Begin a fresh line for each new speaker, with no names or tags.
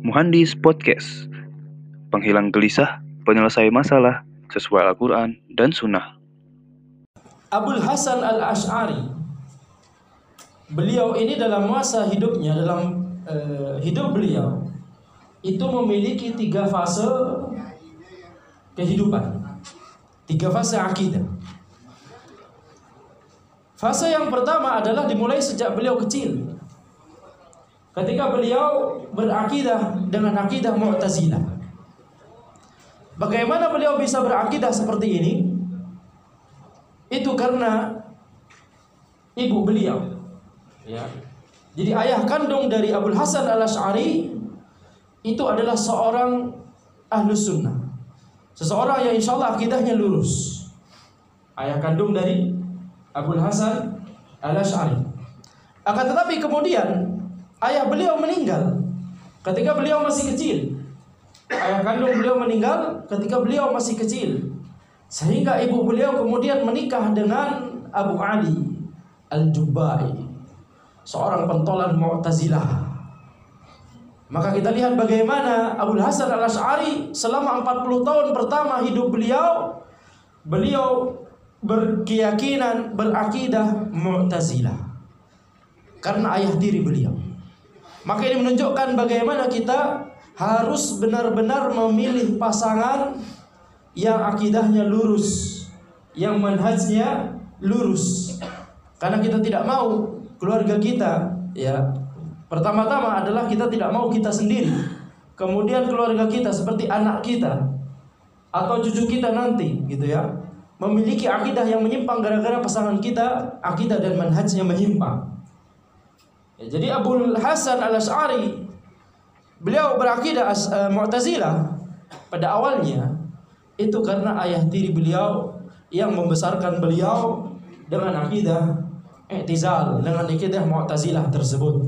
Muhandis Podcast. Penghilang gelisah, penyelesai masalah sesuai Al-Quran dan Sunnah.
Abul Hasan Al-Ash'ari. Beliau ini dalam masa hidupnya Dalam uh, hidup beliau Itu memiliki tiga fase Kehidupan. Tiga fase akidah. Fase yang pertama adalah dimulai sejak beliau kecil Ketika beliau berakidah dengan akidah Mu'tazilah. Bagaimana beliau bisa berakidah seperti ini? Itu karena ibu beliau. Ya. Jadi ayah kandung dari Abdul Hasan al Ashari itu adalah seorang ahlu sunnah. Seseorang yang insya Allah akidahnya lurus. Ayah kandung dari Abdul Hasan al Ashari. Akan tetapi kemudian ayah beliau meninggal ketika beliau masih kecil. Ayah kandung beliau meninggal ketika beliau masih kecil. Sehingga ibu beliau kemudian menikah dengan Abu Ali Al-Jubbai, seorang pentolan Mu'tazilah. Maka kita lihat bagaimana Abu Hasan Al-Asy'ari selama 40 tahun pertama hidup beliau, beliau berkeyakinan, berakidah Mu'tazilah. Karena ayah diri beliau. Maka ini menunjukkan bagaimana kita harus benar-benar memilih pasangan yang akidahnya lurus, yang manhajnya lurus. Karena kita tidak mau keluarga kita ya pertama-tama adalah kita tidak mau kita sendiri. Kemudian keluarga kita seperti anak kita atau cucu kita nanti gitu ya memiliki akidah yang menyimpang gara-gara pasangan kita akidah dan manhajnya menyimpang. Ya, jadi Abu Hasan al Ashari beliau berakidah uh, Mu'tazilah pada awalnya itu karena ayah tiri beliau yang membesarkan beliau dengan akidah i'tizal dengan akidah Mu'tazilah tersebut.